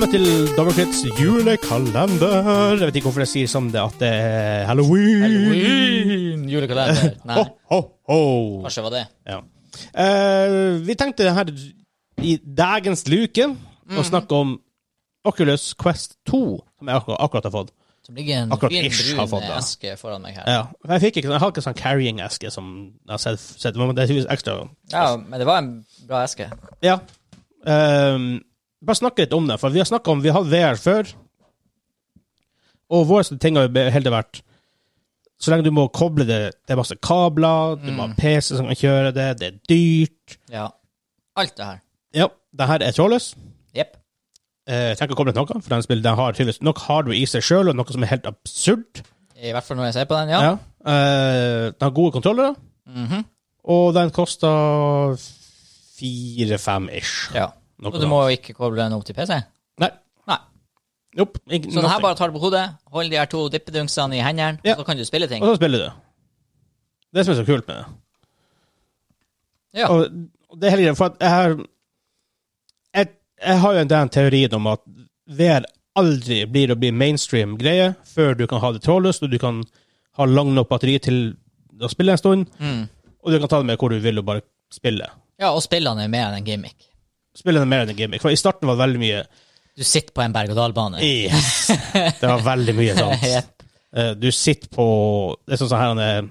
Velkommen til Dobbelkrits julekalender. Jeg vet ikke hvorfor jeg sier som det at det er halloween. Halloween! Julekalender. Nei, Ho, ho, ho. kanskje var det. Ja. Eh, vi tenkte her i dagens luke å snakke om Oculus Quest 2, som jeg akkurat, akkurat har fått. Som ligger en Akkurat fin ish brun fått det. eske foran meg her. Ja. Jeg, fikk ikke, jeg har ikke sånn carrying-eske som jeg har sett, sett men det er tydeligvis ekstra. Ja, men det var en bra eske. Ja. Ehm, bare snakke litt om det, for vi har snakket om Vi har VR før, og våre ting har jo hele vært Så lenge du må koble det Det er masse kabler, du må ha PC som kan kjøre det, det er dyrt. Ja. Alt det her. Ja, det her er trådløs. Jepp. Eh, Jeg trenger ikke å koble til noe, for den, spillet den har tydeligvis nok hardware i seg sjøl, og noe som er helt absurd. I hvert fall når jeg ser på den, ja. Ja. Eh, den har gode kontrollere, Mhm. og den koster fire-fem ish. ja. Og du må jo ikke koble den opp til PC? Nei. Nei. Nope. Så den her bare tar du på hodet, hold de her to dippedungsene i hendene, Ja. så kan du spille ting. Og så spiller du. Det som er så kult med det. Ja. Og og det er hele for jeg har jeg, jeg har jo den teorien om at VR aldri blir å bli mainstream greie før du kan ha det trådløst, og du kan ha lang nok batteri til å spille en stund, Mm. og du kan ta det med hvor du vil og bare spille. ja, og spillene er mer enn en gimmick. Spille det mer enn en gimmick. For i starten var det veldig mye Du sitter på en berg-og-dal-bane. Yes. Det var veldig mye sånt. Jepp. Eh, Du sitter på Det er sånn sånn her en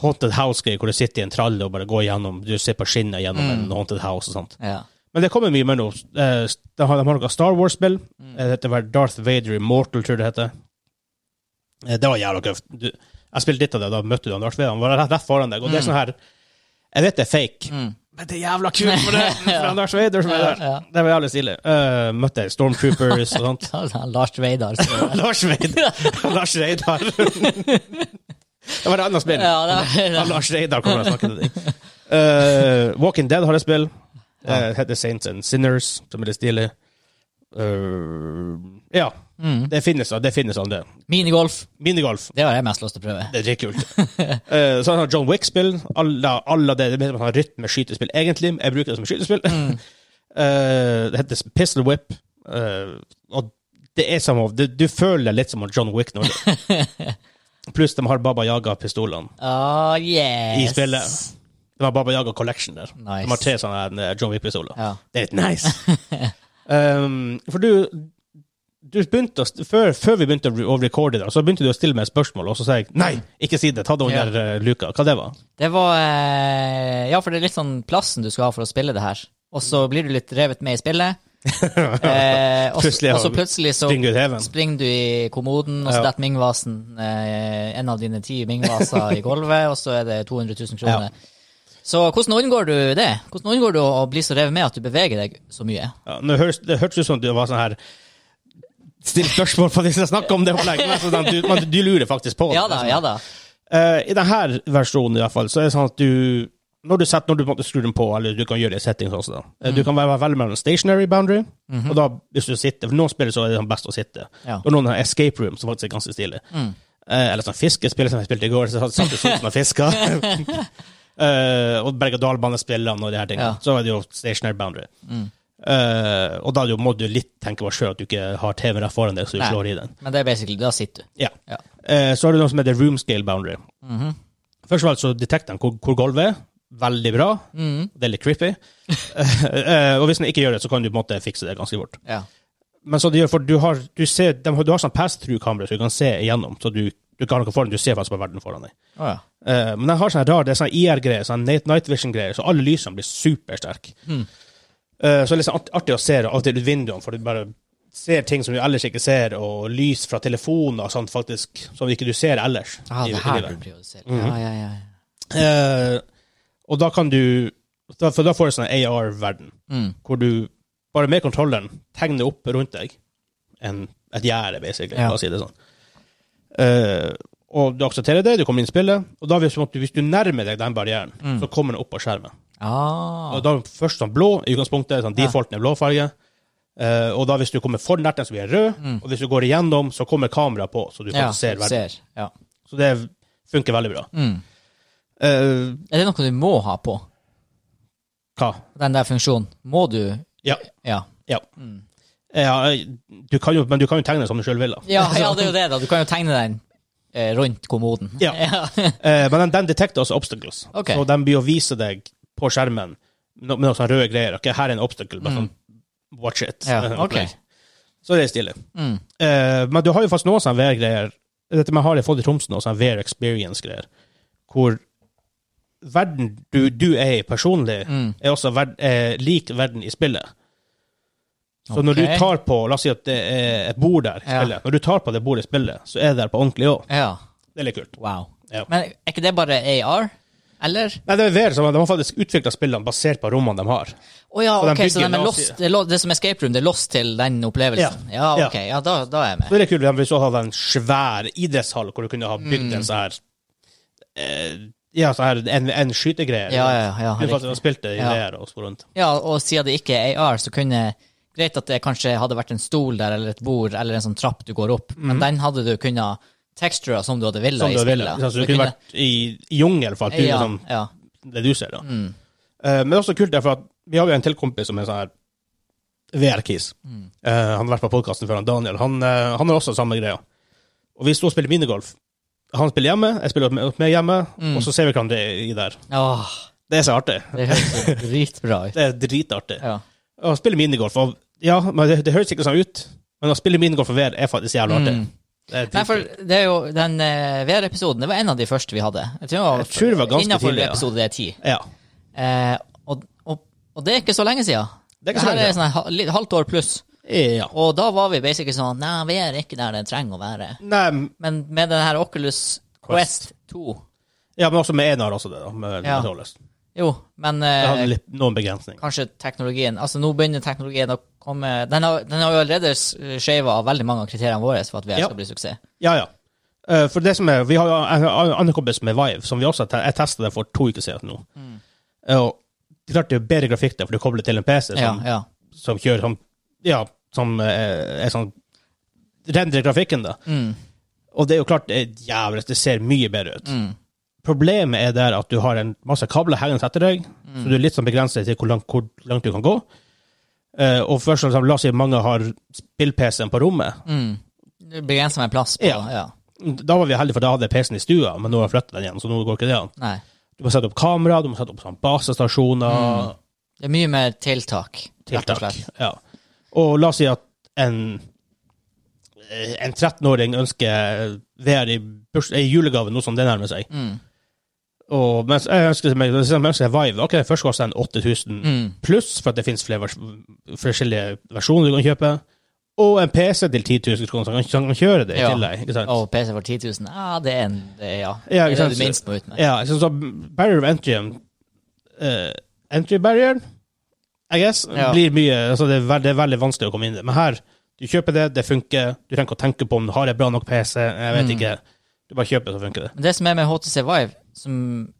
Haunted House-greie, hvor du sitter i en tralle og bare går gjennom Du ser på skinnet gjennom Mm. en Haunted House og sånt. Ja. Men det kommer mye mer nå. Eh, De har, noe Star Wars-spill. Mm. Eh, Det heter Darth Vader Immortal, tror jeg det heter. Det var jævla køft. Jeg spilte litt av det, da møtte du Darth Vader. Han var rett, rett foran deg. Og det er sånn her Jeg vet det er fake, Mm. Men det er jævla kult for det! ja. Lars Vader som er der. Ja, ja. Det var jævlig stilig. Uh, møtte Stormtroopers og sånt. Lars Vader. Lars Vader. Lars Reidar. det var et annet spill. Ja, det var, Ja, Lars Reidar kommer og snakker til deg. Uh, Walking Dead har et spill. Det heter Saints and Sinners, som er litt stilig. Eh, ja. Mm. Det finnes, det finnes aldri. Minigolf. Minigolf. Det har jeg mest lyst til å prøve. Det er dritkult. uh, så han har John Wick-spill. Alle, alle det, det han har rytme-skytespill, egentlig. Jeg bruker det som skytespill. Eh, det heter Pistol Whip. Uh, og det er som om du, du føler litt som John Wick nå. Pluss de har Baba Yaga-pistolene oh, yes. i spillet. De har Baba Yaga Collection der. Nice. De har tre sånne eh, John Wick-pistoler. Ja. Det er litt nice. Um, for du du begynte å, før, før vi begynte å recorde det, så begynte du å stille meg et spørsmål, og så sa jeg nei, ikke si det, ta det under eh, luka. Hva det var? Det var eh, Ja, for det er litt sånn plassen du skal ha for å spille det her. Og så blir du litt revet med i spillet. Eh, og, så- Plutselig, så Springer du i kommoden, og så Ja. detter Ming-vasen, eh, en av dine ti Ming-vaser, i gulvet, og så er det 200 000 kroner. Så hvordan unngår du det? Hvordan unngår du å bli så revet med at du beveger deg så mye? Ja, nå høres, det hørtes ut som du var sånn her Still spørsmål på hvis jeg snakker om det opplegget. men sånn Du, man, du lurer faktisk på det. Ja da, ja da. Uh, I denne versjonen i hvert fall, så er det sånn at du når du, setter, når du måtte skru skrur den på, eller du kan gjøre det i settings også, da. Eh, Mm. Du kan være veldig mellom stationary boundary, Mhm. og da, hvis du sitter For noen spiller så er det sånn best å sitte. Ja. Og noen har escape room, som faktisk er ganske stilig. Mm. Eh, eller sånn fiskespill som jeg spilte i går, så satt du sånn og fiska. Eh, og berg-og-dal-banespillene og de her tingene. Ja. Så er det jo stationary boundary. Mm. Uh, og da må du litt tenke på sjøl at du ikke har TV rett foran deg, så du Nei. slår i den. Men det er basically, da sitter du. Ja. Ja. Uh, så har du noe som heter room scale boundary. Mhm. Først og fremst så detekter den hvor, hvor gulvet er. Veldig bra. Mm. Det er litt creepy. Og hvis den ikke gjør det, så kan du på en måte fikse det ganske fort. Ja. Men så det gjør, for du har, du ser, de, du har sånn pass-through-kamera, så du kan se igjennom. Så du, du ikke har noe foran, du ser faktisk på verden foran deg. Oh, ja. uh, men den har sånn rar, det er sånn IR-greier, sånn night vision-greier, så alle lysene blir supersterke. Mm. Uh, så det er sånn artig å se det, av og til ut vinduene, for du bare ser ting som du ellers ikke ser, og lys fra telefoner og sånt, faktisk, som ikke du ser ellers. Ah, i- det her blir du ser. Mm -hmm. Ja, ja, ja. Uh, og da kan du For da får du sånn AR-verden, Mm. hvor du bare med kontrolleren tegner opp rundt deg en, et gjerde, basically, Ja. for å si det sånn. Eh, og du aksepterer det, du kommer inn i spillet, og da hvis, hvis du nærmer deg den barrieren, Mm. så kommer den opp på skjermen. Ah. Og da først sånn blå, i utgangspunktet, sånn defaulten er blå farge. Eh, og da hvis du kommer for nært den, så blir den rød, Mm. og hvis du går igjennom, så kommer kameraet på, så du ja, ser verden. ser. Ja. Så det funker veldig bra. Mm. Uh, Er det noe du må ha på? hva? Den der funksjonen. Må du Ja. Ja. Ja. Mm. Ja, du kan jo, men du kan jo tegne som du sjøl vil. da. Ja, ja, det er jo det, da. Du kan jo tegne den eh, rundt kommoden. Ja. Eh, men den, den detekter også obstacles. okay. Så den blir å vise deg på skjermen no- med noen sånne røde greier. Ok, her er en obstacle. Bare sånn, watch it. Ja, okay. Så det er stilig. Mm. Eh, men du har jo faktisk noen sånne VR-greier. Dette med har jeg fått i Tromsø, noen sånne VR experience-greier. Hvor verden du, du er i personlig, Mm. er også verd, er lik verden i spillet. Så når du tar på La oss si at det er et bord der i Ja. spillet. Når du tar på det bordet i spillet, så er det der på ordentlig òg. Ja. Det er litt kult. Wow. Ja. Men er ikke det bare AR? Eller? Nei, det er VR, så de har faktisk utvikla spillene basert på rommene de har. Å ja, de ok, så de lost, det, er det som Escape Room, det er lost til den opplevelsen? Ja, Ja. ok, ja, da, da er jeg Så med. det er kult hvis du hadde en svær idrettshall hvor du kunne ha bygd Mm. en sånn her eh, Ja, sånn her en, en skytegreie. Ja, ja, ja, Du faktisk har spilt det i. VR og så rundt. Ja, og siden det ikke er AR, så kunne Greit at det kanskje hadde vært en stol der, eller et bord, eller en sånn trapp du går opp, men den hadde du kunnet texture som du hadde villet Som i du ville. spillet. Så du kunne vært i, jungel, for du ja, liksom ja. Det du ser, da. Mm. Uh, men det er også kult, at vi har jo en til kompis som er sånn her VR-kis. Mm. Uh, han har vært på podkasten før, han Daniel. Han, uh, han har også samme greia. Og vi sto og spilte minigolf. Han spiller hjemme, jeg spiller opp med hjemme, Mm. og så ser vi hverandre i der. Åh, Det er så artig. det høres dritbra ut. Det er dritartig. Ja. Å spille minigolf og, Ja, men det, det høres ikke sånn ut, men å spille minigolf for VR er faktisk jævlig artig. Mm. Det er Nei, for det er jo den uh, VR-episoden, det var en av de første vi hadde. Jeg tror var, Jeg tror det var ganske innenfor tidlig, ja. episode 10. Ja. Eh, og, og, og det er ikke så lenge siden. Det er ikke så her lenge er sånn litt halvt år pluss. ja. Og da var vi basically sånn Nei, VR er ikke der det trenger å være. Nei, Men med den her Oculus Quest 2 ja, men også med Enar også, det, da. Med, Ja. med. Jo, men Det eh, litt, noen begrensninger. kanskje teknologien Altså, nå begynner teknologien å komme Den har, den har jo allerede skeiva av veldig mange av kriteriene våre for at VR Ja. skal bli suksess. Ja, ja. Eh, for det som er, Vi har jo annen kompis med Vive, som vi også jeg testet det for to uker siden nå. Mm. og er klart det er bedre grafikk der, for du kobler til en PC som, ja. som kjører som Ja, som eh, er sånn Rendrer grafikken, da. Mm, Og det er jo klart det er jævlig, det ser mye bedre ut. mm, Problemet er der at du har en masse kabler hengende etter deg, Mm. så du er litt sånn begrenset til hvor langt, hvor langt du kan gå. Uh, og først og fremst, la oss si mange har spill-PC-en på rommet. mm. Det begrenser meg plass på Ja. ja. Da var vi heldige, for da hadde jeg PC-en i stua, men nå har jeg flyttet den igjen, så nå går ikke det an. Nei. Du må sette opp kamera, du må sette opp sånn basestasjoner, Det er mye mer tiltak, rett og tiltak. slett. Ja. Og la oss si at en, eh, en 13-åring ønsker VR i, i julegave, noe som det nærmer seg. Mm. Og mens jeg ønsker meg, Vive, ok, først koster den 8000 Mm. pluss, for at det finnes flere vers forskjellige versjoner du kan kjøpe, og en PC til 10 000 kroner som kan, kan kjøre det i Ja. tillegg. Ikke sant? Og PC for 10 000, ja, det er en det er, Ja, Ja, det er det du minst må ut med. Ja, så, så barrier of entry uh, Entry barrier, I guess, Ja. blir mye altså det, er det er veldig vanskelig å komme inn i det. Men her, du kjøper det, det funker. Du trenger ikke å tenke på om du har en bra nok PC. Jeg vet Mm. ikke. Du bare kjøper så funker det. Det som er med HTC Vive som,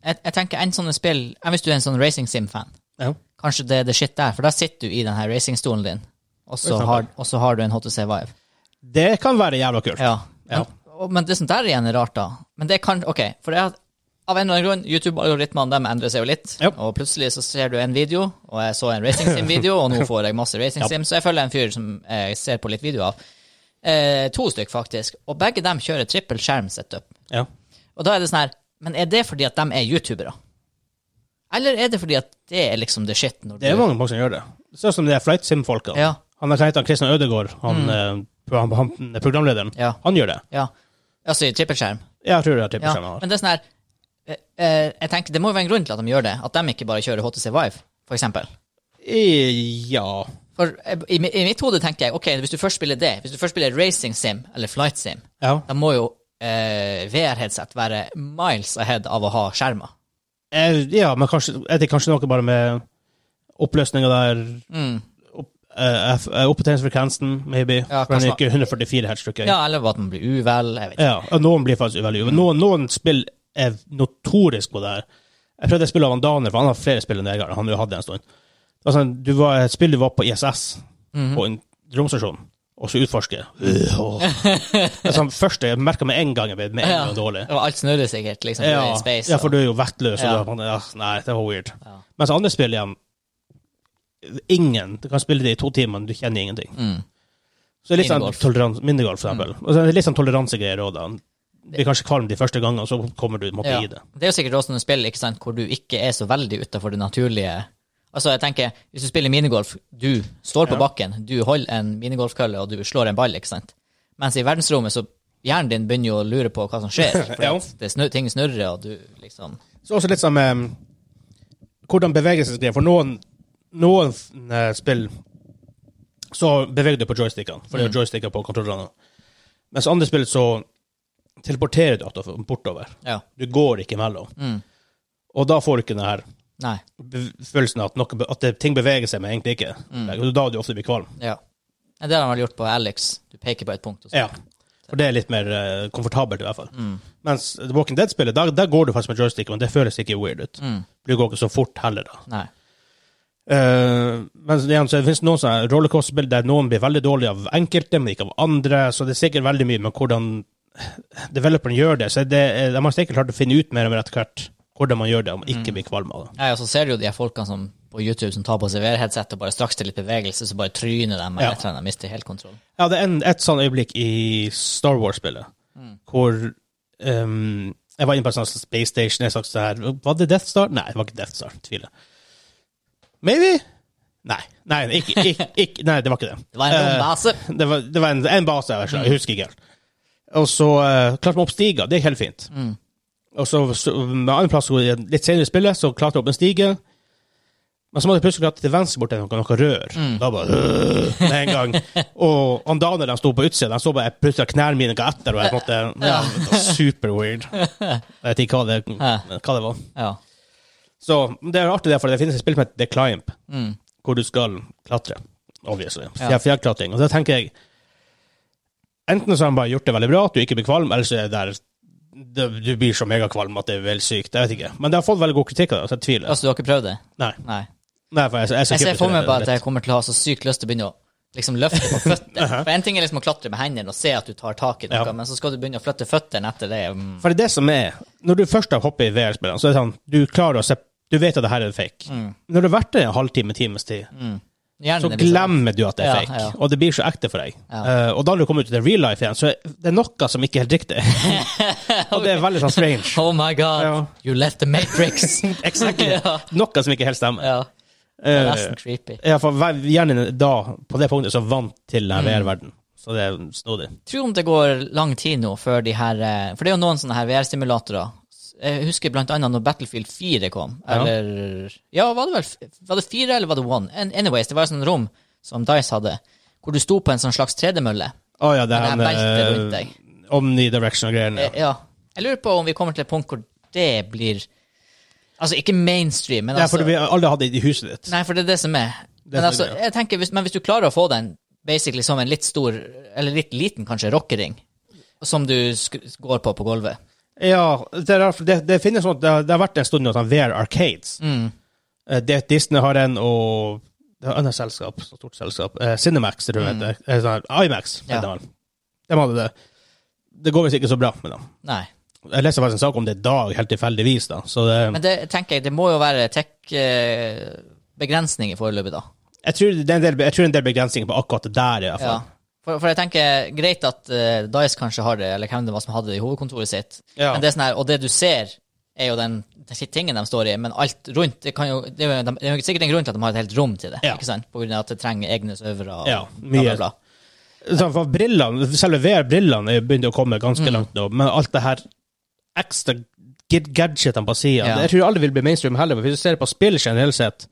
jeg, jeg tenker en sånne spill jeg Hvis du er en sånn racing sim-fan, Ja. kanskje det er det shit der, for da sitter du i den her racingstolen din, og så har, og så har du en HTC Vive. Det kan være jævla kult. Ja. Men, Ja. og, men det som der igjen er rart, da Men det kan OK, for det er, av en eller annen grunn, YouTube-algoritmene endrer seg jo litt, Ja. og plutselig så ser du en video, og jeg så en racing sim-video, og nå får jeg masse racing Ja. sim, så jeg følger en fyr som jeg ser på litt video av. Eh, to stykk, faktisk. Og begge dem kjører trippel skjerm-setup. Ja. Og da er det sånn her Men er det fordi at de er youtubere? Eller er det fordi at det er liksom the shit? Når Det er du, mange, som gjør det. Sånn som de er flight sim-folka. Ja, Han er han Kristian Ødegaard, han, mm. han, han er programlederen. ja, Han gjør det. ja. Altså i trippelskjerm. Ja, jeg tror det er Ja. han har. Men det er sånn her eh, eh, Jeg tenker Det må jo være en grunn til at de gjør det. At de ikke bare kjører HTC Vive, for eksempel. I- Ja. For eh, i, i mitt hode tenker jeg ok, hvis du først spiller det, hvis du først spiller racing sim eller flight sim, ja. da må jo eh, VR-headset være miles ahead av å ha skjermer. Eh, ja, men kanskje, er det kanskje noe bare med oppløsninga der Mm. opp, eh, eh, Oppdateringsfrekvensen, maybe. Ja, for den er ikke 144 hertz, tror jeg. Ja, eller at man blir uvel. Jeg vet ikke. Ja, noen blir faktisk uvel. Mm. Noen, noen spill er notorisk på det her. Jeg prøvde å spille av Daner, for han har flere spill enn jeg har. Han har jo hatt det en stund. Sånn, du var, et spill du var på ISS, Mhm. på en romstasjon, og så utforske. Øh. Det er sånn, første jeg merka med en gang jeg ble med en gang dårlig. Og alt snurrer sikkert, liksom. Ja, i space. ja, for du er jo vettløs. Ja. Ja, nei, det var weird. Ja. Mens andre spill igjen Ingen. Du kan spille det i to timer, men du kjenner ingenting. Mm. Så det er litt sånn Minigolf. Mm. tolerans, minigolf, for eksempel. Og så er det litt sånn toleransegreier òg, da. Blir kanskje kvalm de første gangene, og så kommer du måtte Ja. i det. Det er jo sikkert også noen spill ikke sant, hvor du ikke er så veldig utafor det naturlige. Altså, jeg tenker, Hvis du spiller minigolf, du står på Ja. bakken, du holder en minigolfkølle og du slår en ball, ikke sant? Mens i verdensrommet så hjernen din begynner jo å lure på hva som skjer. Ja. det snur, ting snurrer, og du liksom Så også litt som um, hvordan bevegelsesgreier. For noen, noen eh, spill så beveger du på joystickene, for det er jo joysticker på kontrollerne. Mens andre spill så teleporterer du bortover. Ja. Du går ikke imellom. Mm. Og da får du ikke det her Nei. følelsen av at, noe, at det, ting beveger seg, men egentlig ikke. Mm. da du ofte blir kvalm. Ja. Det har de vel gjort på Alex. Du peker på et punkt. Og. Ja. For det er litt mer uh, komfortabelt, i hvert fall. Mm. Mens The Walking Dead-spillet, der, der går du faktisk med joystick, men det føles ikke weird ut. Mm. Det går ikke så fort heller, da. Nei. Uh, men igjen, så det finnes noen sånne rollercoaster-spill der noen blir veldig dårlige av enkelte, men ikke av andre. Så det er sikkert veldig mye med hvordan developeren gjør det. Så det, de har sikkert klart å finne ut mer og mer etter hvert hvordan man gjør det, om man ikke blir kvalm av det. Ja, og så ser du jo de folkene som på YouTube som tar på seg VR-headset og bare straks til litt bevegelse, så bare tryner de med Ja. etter eller annet, mister helt kontroll. Ja, det er en, et sånn øyeblikk i Star Wars-spillet hvor um, Jeg var inne på en sånn Space Station, jeg sa sånn her Var det Death Star? Nei, det var ikke Death Star. Tviler. Maybe? Nei. Nei, ikke, ikke, ikke, nei, det var ikke det. Det var en base. rombase. Det var, det var en, en base, jeg, jeg husker ikke helt. Og så uh, klarte man opp stiga. det er helt fint. Mm. Og så, så med annen plass, litt senere i spillet, så klarte jeg opp en stige. Men så måtte jeg plutselig klatre til venstre bort til noe, noe rør. Mm. Da bare øh, med en gang. Og han Daniel sto på utsida, han så bare plutselig knærne mine ga etter, og jeg måtte ja, det var Super weird. Jeg vet ikke hva det, hva det var. Ja. Så det er artig, det, for det finnes et spill som heter The Climb, Mm. hvor du skal klatre. Obviously. Fjell- Fjellklatring. Og da tenker jeg Enten så har han bare gjort det veldig bra, at du ikke blir kvalm, eller så er det der det, du blir så megakvalm at det er veldig sykt. Jeg vet ikke. Men det har fått veldig god kritikk av det, så jeg tviler. Altså, du har ikke prøvd det? Nei. Nei. Nei, for jeg, jeg, Jeg ser for meg bare at jeg kommer til å ha så sykt lyst til å begynne å liksom løfte på føttene. For en ting er liksom å klatre med hendene og se at du tar tak i noe, Ja. men så skal du begynne å flytte føttene etter det. Mm. For det er det som er Når du først har hoppet i VR-spillene, så er det sånn Du klarer å se Du vet at det her er fake. Mm. Når du har vært der en halvtime, times tid, Hjernen så liksom- glemmer du at det er fake. ja. Og det blir så ekte for deg. Ja. Uh, og da når du kommer ut til real life igjen, så er det noe som ikke er helt riktig. og det er veldig sånn strange. Oh my god, you left the matrix. Exactly. Noe som ikke helt stemmer. ja. Det er Eh, nesten creepy. ja, for hjernen er da, på det punktet, så vant til Mm. den VR-verden. Så det er snodig. Tror om det går lang tid nå før de her eh, For det er jo noen sånne her VR-stimulatorer. Jeg husker blant annet når Battlefield 4 kom. Ja. Eller Ja, var det vel Var det 4 eller var det 1? Anyways, det var et sånt rom som Dice hadde, hvor du sto på en sånn slags tredemølle. Å ja, det er beltet med rundt deg. eh, omnidirection og greiene. Ja. Ja. Jeg lurer på om vi kommer til et punkt hvor det blir Altså, ikke mainstream, men Ja, altså for vi alle hadde det i huset ditt. Nei, for det er det som er. Det Men, altså, jeg tenker, hvis, men hvis du klarer å få den basically som en litt stor, eller litt liten kanskje, rockering, som du går på på gulvet Ja, det, er, det, det finnes sånn det, det har vært en stund nå sånn VR Arcades. mm. Eh, det, Disney har en, og det er et annet selskap, stort selskap. Eh, Cinemax, tror jeg det heter. Eh, sånn, IMAX, Mm. Ja. De hadde det. Det går visst ikke så bra med dem. Nei. Jeg leste faktisk en sak om det i dag, helt tilfeldigvis, da. Så det, Men det tenker jeg, det må jo være tech-begrensninger foreløpig, da. jeg, tror det er en del, jeg tror en del begrensninger på akkurat det der, i hvert Ja. For, for jeg tenker, greit at uh, Dice kanskje har det, eller hvem det var som hadde det i hovedkontoret sitt, Ja. men det er sånn her, og det du ser, er jo den, den tingen de står i, men alt rundt det, kan jo, det, er jo, de- er sikkert en grunn til at de har et helt rom til det, Ja. ikke sant? På grunn av at det trenger egne servere Ja, Ja, bla, bla, bla. Så, for brillene, Selve VR-brillene er begynt å komme ganske Mm. langt nå, men alt det her ekstra gadgetene på sida Ja. Jeg tror aldri vil bli mainstream heller, men hvis du ser på spill generelt sett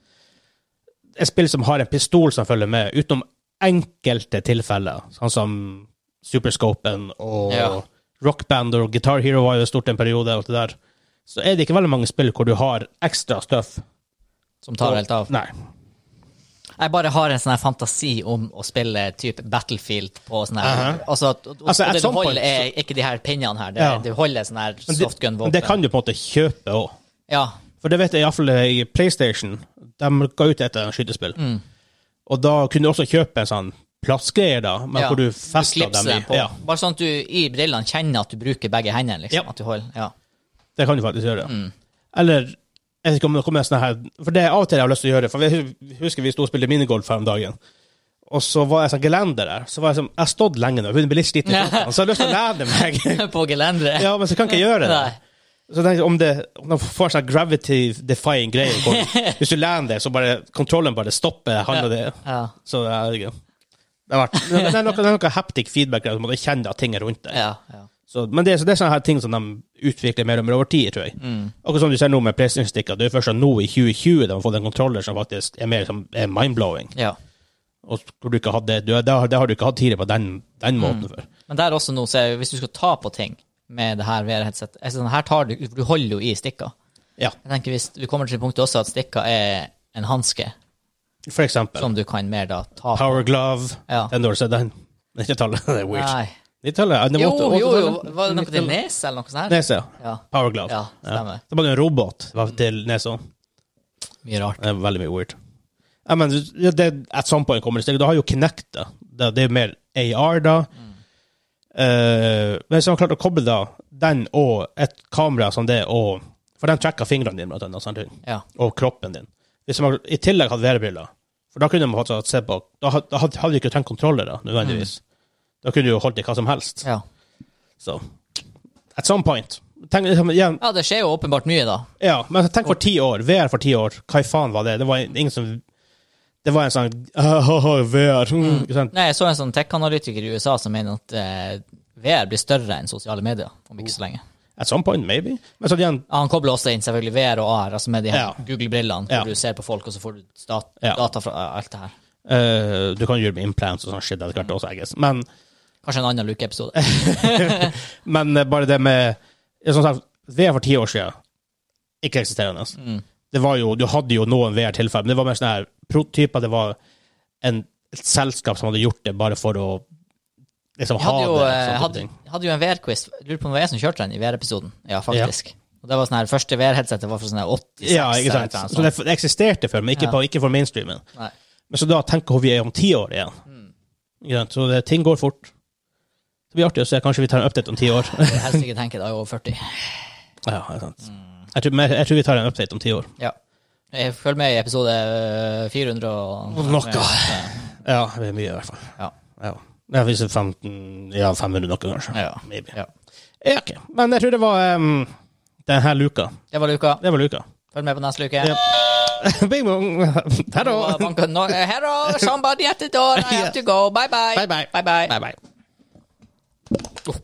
Et spill som har en pistol som følger med, utenom enkelte tilfeller, sånn som Superscopen og Ja. Rockband og Guitar Hero var jo stort en periode, og alt det der, så er det ikke veldig mange spill hvor du har ekstra stuff. Som tar helt av. Nei. Jeg bare har en sånn fantasi om å spille type Battlefield på sånn her Aha. Altså, Altså, det du holder, er ikke de her pinnene her. Det, Ja. Du holder sånn her softgun-våpen. det kan du på en måte kjøpe òg. Ja. For det vet jeg iallfall i PlayStation. De ga ut et skytespill. Mm. Og da kunne du også kjøpe en sånn plastgreier, da, men ja. hvor du fester dem i. på. Ja, Bare sånn at du i brillene kjenner at du bruker begge hendene. liksom. Ja. At du holder, ja. det kan du faktisk gjøre. Mm. Eller jeg vet ikke om det kommer en sånn her For det er av og til jeg har lyst til å gjøre For jeg husker vi sto og spilte minigolf her om dagen. Og så var jeg sånn gelender der. Så var jeg sånn, jeg har stått lenge nå, jeg begynner å bli litt sliten. Så jeg har lyst til å lene meg. På gelenderet. Ja, men så kan jeg ikke gjøre det. Nei. Så tenk om det om de får sånn gravity-defying greie hvor Hvis du lener deg, så bare kontrollen bare stopper han og Ja. Så det er Det har vært Det er noe, det er noe haptic feedback der, så må du kjenne at ting er rundt deg. Ja, ja. Så, men det, er- så det er sånne her ting som de utvikler mer og mer over tid, tror jeg. Mm. Akkurat som du ser nå med PlayStation-stikker. Det er først nå i 2020 de har fått en kontroller som faktisk er mer som er mind-blowing. ja. Og hvor du ikke hadde, du, det, har, det har du ikke hatt tidligere på den, den Mm. måten før. Men der også nå, så er, hvis du skal ta på ting med det her VR-headsetet Sånn, her tar du, du holder jo i stikka. Ja, Jeg tenker hvis Du kommer til det punktet også at stikka er en hanske for eksempel. som du kan mer da ta på. Power Glove. Ja. Den har sett, den. 90-tallet. Det er weird. Nei. 90-tallet? ja, det Jo, jo, jo. Var det noe til nese eller noe sånt? her? Nese, ja. Ja. Power Glove. Ja, stemmer. Det var en robot til nesa. Mye rart. Det er veldig mye weird. Ja, men ja, det, at some point kommer det steg. Du har jo Kinect, da. Det, det er mer AR, da. Eh, men hvis man har klart å koble da, den og et kamera som det, og For den tracker fingrene dine, blant annet, Ja. og kroppen din. Hvis man i tillegg hadde VR-briller, for da kunne man faktisk se på Da da hadde vi ikke trengt kontrollere, nødvendigvis. Da kunne du holdt i hva som helst. ja. Så At some point. Tenk, liksom, igjen, Ja, det skjer jo åpenbart mye, da. ja, men tenk for ti år. VR for ti år. Hva i faen var det? Det var ingen som Det var en sånn VR. Mm. sant? Nei, Jeg så en sånn tech-analytiker i USA som mener at eh, VR blir større enn sosiale medier om ikke så lenge. At some point, maybe. Men så igjen, Ja, han kobler også inn selvfølgelig VR og AR, altså med de her Ja. Google-brillene, hvor Ja. du ser på folk, og så får du stat data fra eh, alt det her. Uh, du kan gjøre med implants og sånn shit etter hvert også, I guess. Men, Kanskje en annen lukeepisode. men eh, bare det med Som sagt, VR for ti år siden, ikke eksisterende. Mm. Det var jo, du hadde jo noen VR-tilfeller, men det var mer sånne her prototyper. Det var en, et selskap som hadde gjort det bare for å liksom ha jo, det. Jeg hadde, hadde jo en VR-quiz. Lurer på om det var jeg som kjørte den i VR-episoden. Ja, faktisk. Og det var sånn her, Første VR-headsetet var fra sånn her 86. Ja, ikke sant. noe Så det, det eksisterte før, men ikke, Ja. på, ikke for mainstreamen. Nei. Men så da tenker vi er om ti år igjen. Mm. Sant? Så det, ting går fort. Det blir artig å se. Kanskje vi tar en update om ti år. Jeg helst ikke tenke da jeg er over 40. ja, det er sant. Jeg, tror, jeg tror vi tar en update om ti år. Ja. Følg med i episode eh, 400 og Noe. Ja, det er mye i hvert fall. Ja. Ja. Ja, hvis det er 15, ja, 500 noe, kanskje. Ja. Maybe. Ja. Ja, okay. Men jeg tror det var um, denne luka. Det var luka. Det var luka. Følg med på neste luke. Ja. Bing bong. Hello. Hello, somebody at the door. I have to go. Bye bye. Bye bye. Bye bye. Bye bye. Oh,